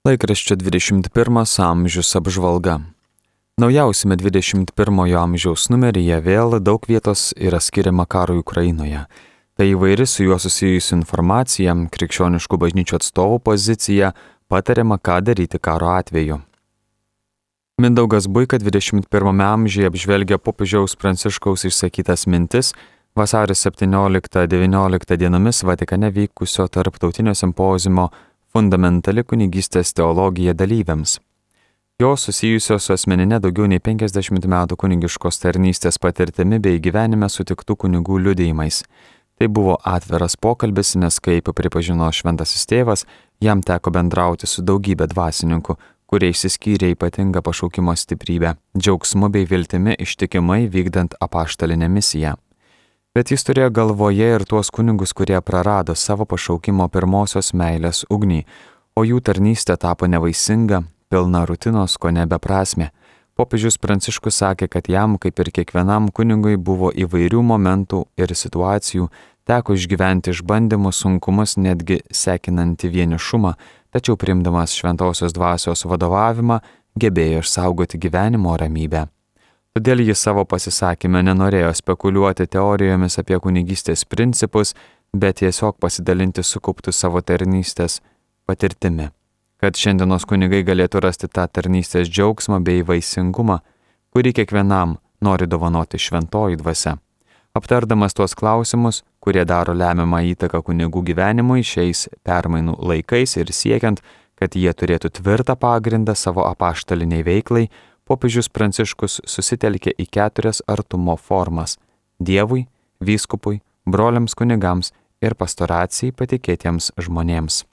Laikraščio 21 amžius apžvalga. Naujausiame 21 amžiaus numeryje vėl daug vietos yra skiriama karui Ukrainoje. Tai įvairi su juo susijusi informacija, krikščioniškų bažnyčių atstovų pozicija, patariama, ką daryti karo atveju. Mindaugas Buika 21 amžiuje apžvelgia popiežiaus Pranciškaus išsakytas mintis vasario 17-19 dienomis Vatikane vykusio tarptautinio simpozimo fundamentali kunigystės teologija dalyviams. Jos susijusios su asmeninė daugiau nei 50 metų kunigiškos tarnystės patirtimi bei gyvenime sutiktų kunigų liudėjimais. Tai buvo atviras pokalbis, nes kaip pripažino šventasis tėvas, jam teko bendrauti su daugybė dvasininkų, kurie išsiskyrė ypatingą pašaukimo stiprybę, džiaugsmu bei viltimi ištikimai vykdant apaštalinę misiją. Bet jis turėjo galvoje ir tuos kunigus, kurie prarado savo pašaukimo pirmosios meilės ugnį, o jų tarnystė tapo nevaisinga, pilna rutinos, ko nebeprasme. Popiežius Pranciškus sakė, kad jam, kaip ir kiekvienam kunigui, buvo įvairių momentų ir situacijų, teko išgyventi išbandymus, sunkumus, netgi sekinantį vienišumą, tačiau primdamas šventosios dvasios vadovavimą, gebėjo išsaugoti gyvenimo ramybę. Todėl jis savo pasisakymę nenorėjo spekuliuoti teorijomis apie kunigystės principus, bet tiesiog pasidalinti sukauptų savo tarnystės patirtimi, kad šiandienos kunigai galėtų rasti tą tarnystės džiaugsmą bei vaisingumą, kurį kiekvienam nori dovanoti šventoji dvasia. Aptardamas tuos klausimus, kurie daro lemiamą įtaką kunigų gyvenimui šiais permainų laikais ir siekiant, kad jie turėtų tvirtą pagrindą savo apaštaliniai veiklai, popiežius Pranciškus susitelkė į keturias artumo formas - Dievui, vyskupui, broliams kunigams ir pastoracijai patikėtiems žmonėms.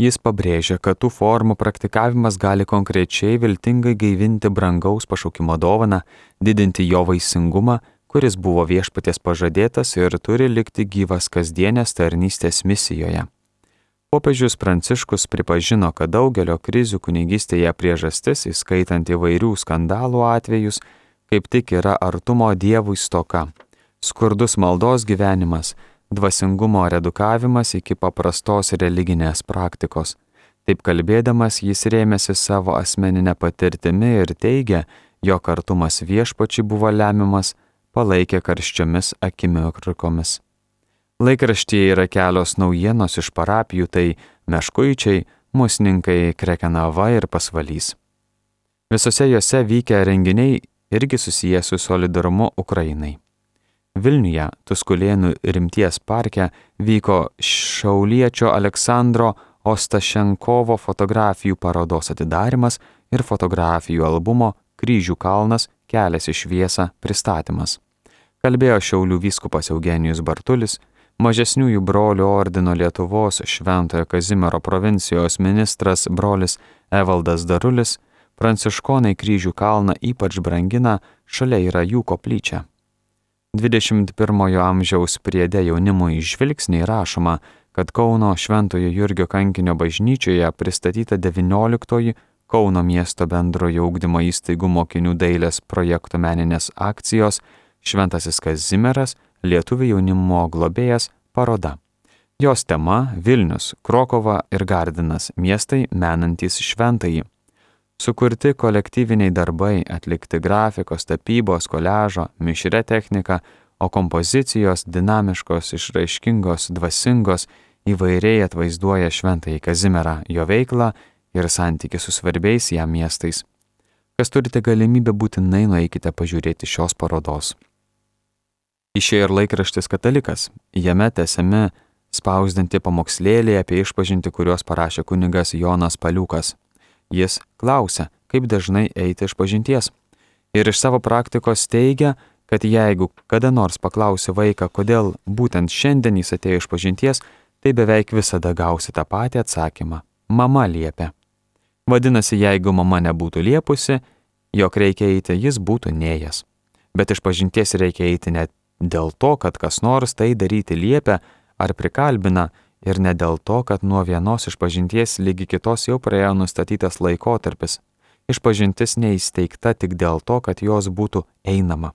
Jis pabrėžia, kad tų formų praktikavimas gali konkrečiai viltingai gaivinti brangaus pašaukimo dovaną, didinti jo vaisingumą, kuris buvo viešpaties pažadėtas ir turi likti gyvas kasdienės tarnystės misijoje. Popiežius Pranciškus pripažino, kad daugelio krizių kunigystėje priežastis, įskaitant įvairių skandalų atvejus, kaip tik yra artumo Dievui stoka, skurdus maldos gyvenimas, dvasingumo redukavimas iki paprastos religinės praktikos. Taip kalbėdamas jis rėmėsi savo asmeninę patirtimi ir teigia, jog artumas viešpačiai buvo lemiamas, palaikė karščiomis akimirkomis. Laikraštyje yra kelios naujienos iš parapijų, tai Meškuičiai, Musninkai, Krekenava ir Pasvalys. Visose juose vykę renginiai irgi susiję su solidarumu Ukrainai. Vilniuje, Tuskulėnų rimties parke, vyko šauliečio Aleksandro Ostašenkovo fotografijų parodos atidarimas ir fotografijų albumo Kryžių kalnas kelias į šviesą pristatymas. Kalbėjo Šiaulių vyskupas Eugenijus Bartulis, mažesniųjų brolių ordino Lietuvos Šventojo Kazimiero provincijos ministras brolis Evaldas Darulis, pranciškonai kryžių kalną ypač brangina, šalia yra jų koplyčia. 21-ojo amžiaus priede jaunimui žvilgsniai rašoma, kad Kauno Šventojo Jurgio kankinio bažnyčioje pristatyta 19-oji Kauno miesto bendrojo ugdymo įstaigų mokinių dailės projekto meninės akcijos Šventasis Kazimieras Lietuvių jaunimo globėjas paroda. Jos tema - Vilnius, Krokova ir Gardinas - miestai menantys šventąjį. Sukurti kolektyviniai darbai, atlikti grafikos, tapybos, koležo, mišrė technika, o kompozicijos dinamiškos, išraiškingos, dvasingos, įvairiai atvaizduoja šventąjį Kazimierą, jo veiklą ir santyki su svarbiais jam miestais. Kas turite galimybę būtinai nueikite pažiūrėti šios parodos. Išėjo ir laikraštis Katalikas, jame tęsiami spausdinti pamokslėliai apie išpažinti, kuriuos parašė kunigas Jonas Paliukas. Jis klausia, kaip dažnai eiti iš pažinties. Ir iš savo praktikos teigia, kad jeigu kada nors paklausi vaiką, kodėl būtent šiandien jis atėjo iš pažinties, tai beveik visada gausi tą patį atsakymą - mama liepia. Vadinasi, jeigu mama nebūtų liepusi, jog reikia eiti, jis būtų neėjęs. Bet iš pažinties reikia eiti net dėl to, kad kas nors tai daryti liepia ar prikalbina ir ne dėl to, kad nuo vienos išpažinties lygi kitos jau praėjo nustatytas laikotarpis. Išpažintis neįsteigta tik dėl to, kad jos būtų einama.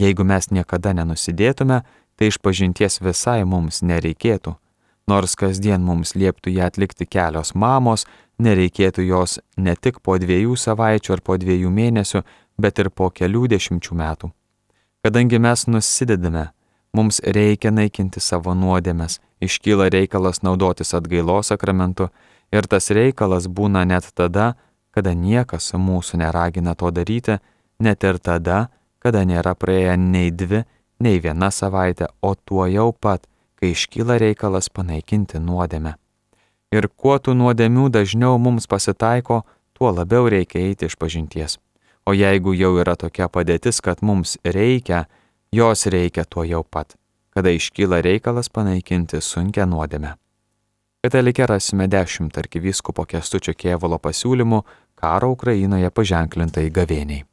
Jeigu mes niekada nenusidėtume, tai išpažinties visai mums nereikėtų. Nors kasdien mums lieptų ją atlikti kelios mamos, nereikėtų jos ne tik po dviejų savaičių ar po dviejų mėnesių, bet ir po kelių dešimčių metų. Kadangi mes nusidedame, mums reikia naikinti savo nuodėmes, iškyla reikalas naudotis atgailos sakramentu ir tas reikalas būna net tada, kada niekas mūsų neragina to daryti, net ir tada, kada nėra praėję nei dvi, nei viena savaitė, o tuo jau pat, kai iškyla reikalas panaikinti nuodėmę. Ir kuo tų nuodėmių dažniau mums pasitaiko, tuo labiau reikia eiti iš pažinties. O jeigu jau yra tokia padėtis, kad mums reikia, jos reikia tuo jau pat, kada iškyla reikalas panaikinti sunkę nuodėmę. Katalikė rasime dešimt arkivyskupo kestučio kievalo pasiūlymų karo Ukrainoje paženklintai gavėniai.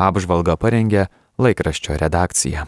Apžvalga parengė laikraščio redakcija.